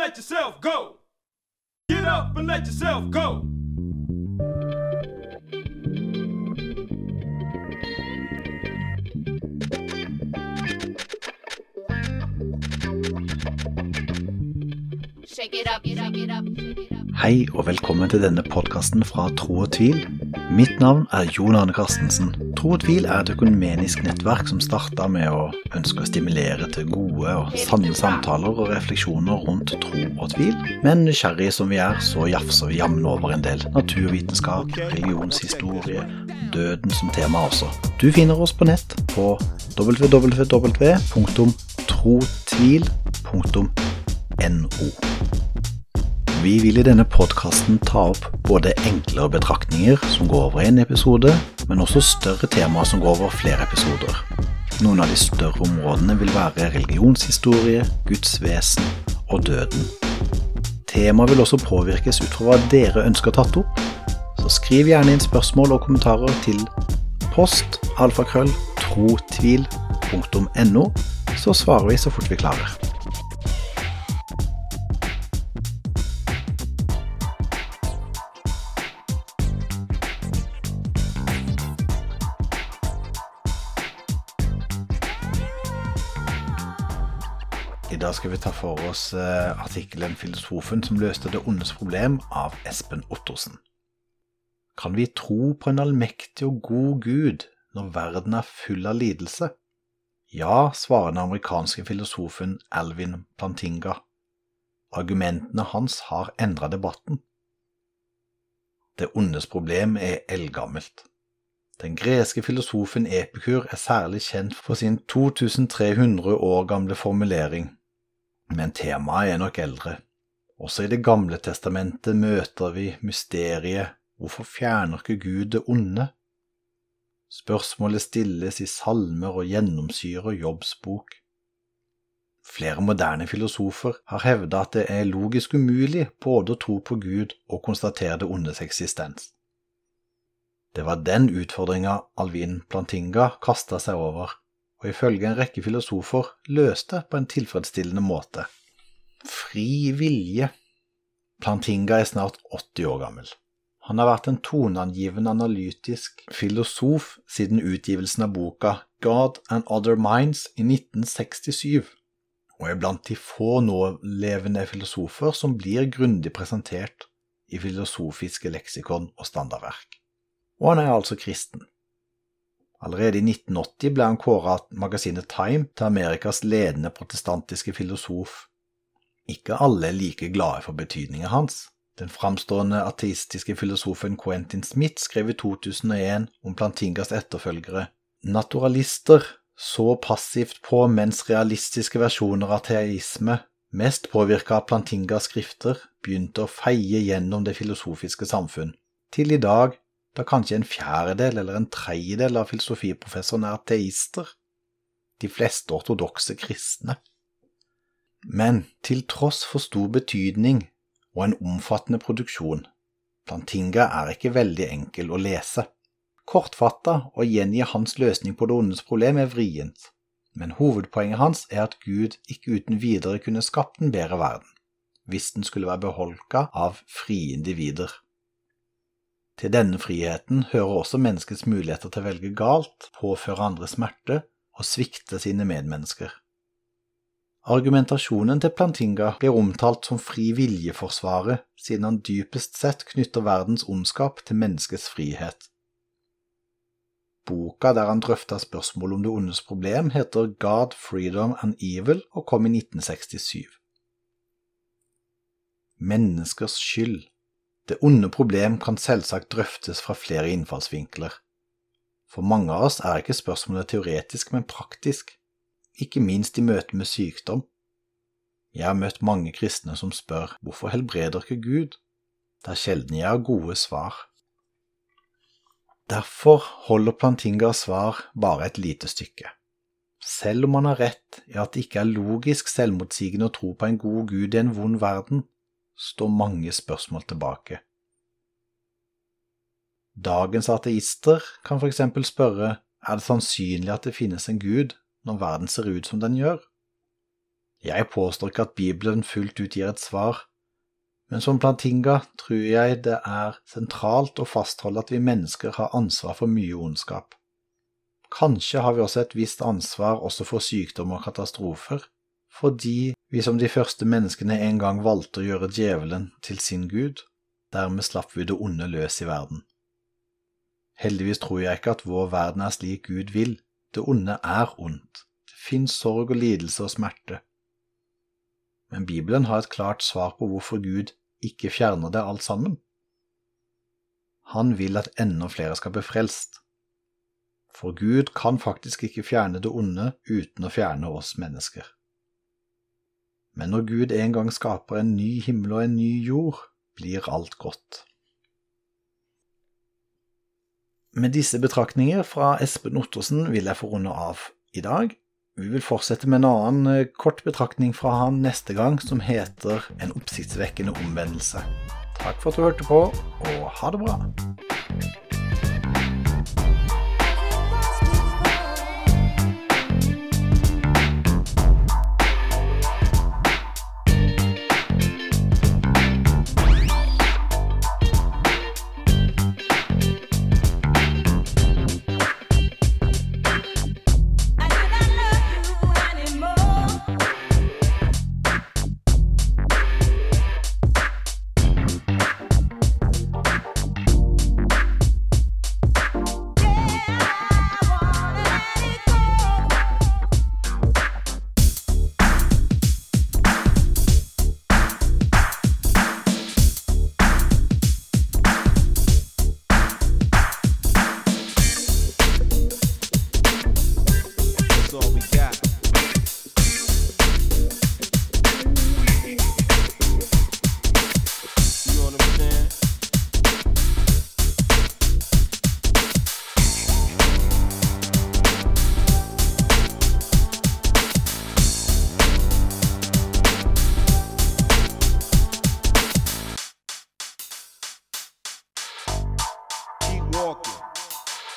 let yourself go. Get up and let yourself go. Shake it up, shake it up, shake it up. Hei og velkommen til denne podkasten fra Tro og tvil. Mitt navn er Jon Arne Carstensen. Tro og tvil er et økumenisk nettverk som starta med å ønske å stimulere til gode og sanne samtaler og refleksjoner rundt tro og tvil. Men nysgjerrige som vi er, så jafser vi jammen over en del naturvitenskap, religionshistorie, døden som tema også. Du finner oss på nett på www.trotvil.no. Vi vil i denne podkasten ta opp både enklere betraktninger som går over en episode, men også større temaer som går over flere episoder. Noen av de større områdene vil være religionshistorie, Guds vesen og døden. Temaet vil også påvirkes ut fra hva dere ønsker tatt opp, så skriv gjerne inn spørsmål og kommentarer til post alfakrøll trotvil.no, så svarer vi så fort vi klarer. I dag skal vi ta for oss eh, artikkelen 'Filosofen som løste det ondes problem' av Espen Ottersen. Kan vi tro på en allmektig og god Gud når verden er full av lidelse? Ja, svarer den amerikanske filosofen Alvin Plantinga. Argumentene hans har endra debatten. Det ondes problem er eldgammelt. Den greske filosofen Epikur er særlig kjent for sin 2300 år gamle formulering, men temaet er nok eldre. Også i Det gamle testamentet møter vi mysteriet Hvorfor fjerner ikke Gud det onde? Spørsmålet stilles i salmer og gjennomsyrer Jobbs bok. Flere moderne filosofer har hevda at det er logisk umulig både å tro på Gud og konstatere det ondes eksistens. Det var den utfordringa Alvin Plantinga kasta seg over, og ifølge en rekke filosofer løste på en tilfredsstillende måte. Fri vilje. Plantinga er snart 80 år gammel. Han har vært en toneangivende analytisk filosof siden utgivelsen av boka God and Other Minds i 1967, og er blant de få nålevende filosofer som blir grundig presentert i filosofiske leksikon og standardverk. Og han er altså kristen. Allerede i 1980 ble han kåret av magasinet Time til Amerikas ledende protestantiske filosof. Ikke alle er like glade for betydningen hans. Den framstående ateistiske filosofen Quentin Smith skrev i 2001 om Plantingas etterfølgere Naturalister så passivt på mens realistiske versjoner av teisme, mest påvirka av Plantingas skrifter, begynte å feie gjennom det filosofiske samfunn, til i dag da kanskje en fjerdedel eller en tredjedel av filosofiprofessorene er ateister, de fleste ortodokse kristne. Men til tross for stor betydning og en omfattende produksjon, Plantinga er ikke veldig enkel å lese. Kortfatta å gjengi hans løsning på det ondes problem er vrient, men hovedpoenget hans er at Gud ikke uten videre kunne skapt en bedre verden, hvis den skulle være beholka av frie individer. Til denne friheten hører også menneskets muligheter til å velge galt, påføre andre smerte og svikte sine medmennesker. Argumentasjonen til Plantinga blir omtalt som fri viljeforsvaret, siden han dypest sett knytter verdens ondskap til menneskets frihet. Boka der han drøfta spørsmålet om det ondes problem, heter God, Freedom and Evil og kom i 1967. Menneskers skyld Det onde problem kan selvsagt drøftes fra flere innfallsvinkler. For mange av oss er ikke spørsmålet teoretisk, men praktisk, ikke minst i møte med sykdom. Jeg har møtt mange kristne som spør hvorfor helbreder ikke Gud? Det er sjelden jeg har gode svar. Derfor holder Plantingas svar bare et lite stykke. Selv om han har rett i at det ikke er logisk selvmotsigende å tro på en god Gud i en vond verden, står mange spørsmål tilbake. Dagens ateister kan eksempel spørre er det sannsynlig at det finnes en Gud når verden ser ut som den gjør? Jeg påstår ikke at Bibelen fullt ut gir et svar, men som Plantinga tror jeg det er sentralt å fastholde at vi mennesker har ansvar for mye ondskap. Kanskje har vi også et visst ansvar også for sykdom og katastrofer, fordi vi som de første menneskene en gang valgte å gjøre djevelen til sin gud, dermed slapp vi det onde løs i verden. Heldigvis tror jeg ikke at vår verden er slik Gud vil, det onde er ondt, det finnes sorg og lidelse og smerte. Men Bibelen har et klart svar på hvorfor Gud ikke fjerner det alt sammen. Han vil at enda flere skal bli frelst. For Gud kan faktisk ikke fjerne det onde uten å fjerne oss mennesker. Men når Gud en gang skaper en ny himmel og en ny jord, blir alt godt. Med disse betraktninger fra Espen Ottersen vil jeg få runde av i dag. Vi vil fortsette med en annen eh, kort betraktning fra han neste gang, som heter En oppsiktsvekkende omvendelse. Takk for at du hørte på, og ha det bra.